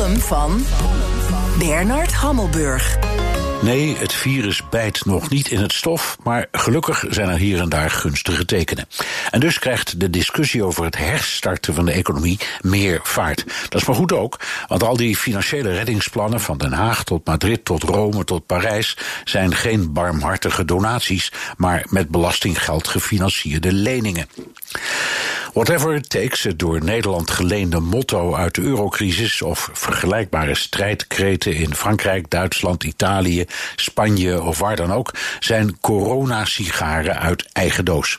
Van Bernard Hammelburg. Nee, het virus bijt nog niet in het stof, maar gelukkig zijn er hier en daar gunstige tekenen. En dus krijgt de discussie over het herstarten van de economie meer vaart. Dat is maar goed ook, want al die financiële reddingsplannen van Den Haag tot Madrid, tot Rome, tot Parijs zijn geen barmhartige donaties, maar met belastinggeld gefinancierde leningen. Whatever it takes, het door Nederland geleende motto uit de eurocrisis of vergelijkbare strijdkreten in Frankrijk, Duitsland, Italië, Spanje of waar dan ook, zijn coronasigaren uit eigen doos.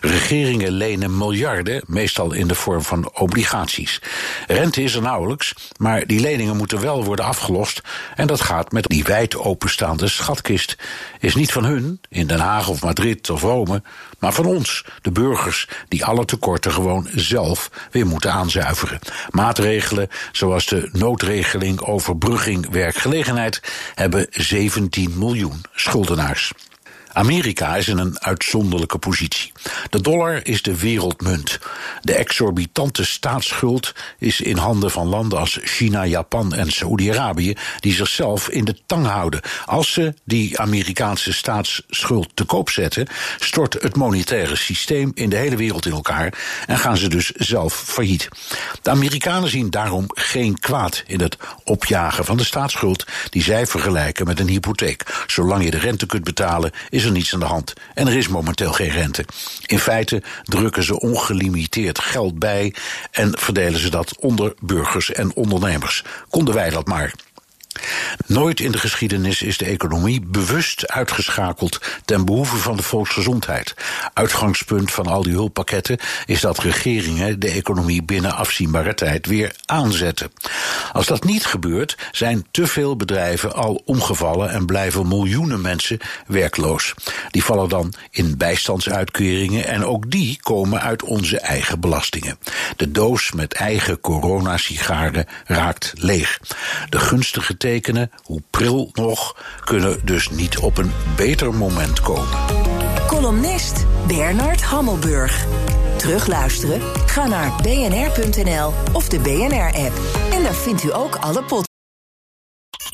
Regeringen lenen miljarden, meestal in de vorm van obligaties. Rente is er nauwelijks, maar die leningen moeten wel worden afgelost en dat gaat met die wijd openstaande schatkist. Is niet van hun, in Den Haag of Madrid of Rome, maar van ons, de burgers, die alle tekorten gewoon zelf weer moeten aanzuiveren. Maatregelen zoals de noodregeling overbrugging werkgelegenheid hebben 17 miljoen schuldenaars. Amerika is in een uitzonderlijke positie. De dollar is de wereldmunt. De exorbitante staatsschuld is in handen van landen als China, Japan en Saoedi-Arabië, die zichzelf in de tang houden. Als ze die Amerikaanse staatsschuld te koop zetten, stort het monetaire systeem in de hele wereld in elkaar en gaan ze dus zelf failliet. De Amerikanen zien daarom geen kwaad in het opjagen van de staatsschuld, die zij vergelijken met een hypotheek. Zolang je de rente kunt betalen, is er niets aan de hand. En er is momenteel geen rente. In feite drukken ze ongelimiteerd geld bij en verdelen ze dat onder burgers en ondernemers. Konden wij dat maar. Nooit in de geschiedenis is de economie bewust uitgeschakeld ten behoeve van de volksgezondheid. Uitgangspunt van al die hulppakketten is dat regeringen de economie binnen afzienbare tijd weer aanzetten. Als dat niet gebeurt, zijn te veel bedrijven al omgevallen en blijven miljoenen mensen werkloos. Die vallen dan in bijstandsuitkeringen en ook die komen uit onze eigen belastingen. De doos met eigen coronasigaren raakt leeg. De gunstige tekenen, hoe pril nog, kunnen dus niet op een beter moment komen. Columnist Bernard Hammelburg. Terugluisteren? Ga naar bnr.nl of de BNR-app. En daar vindt u ook alle podcasts.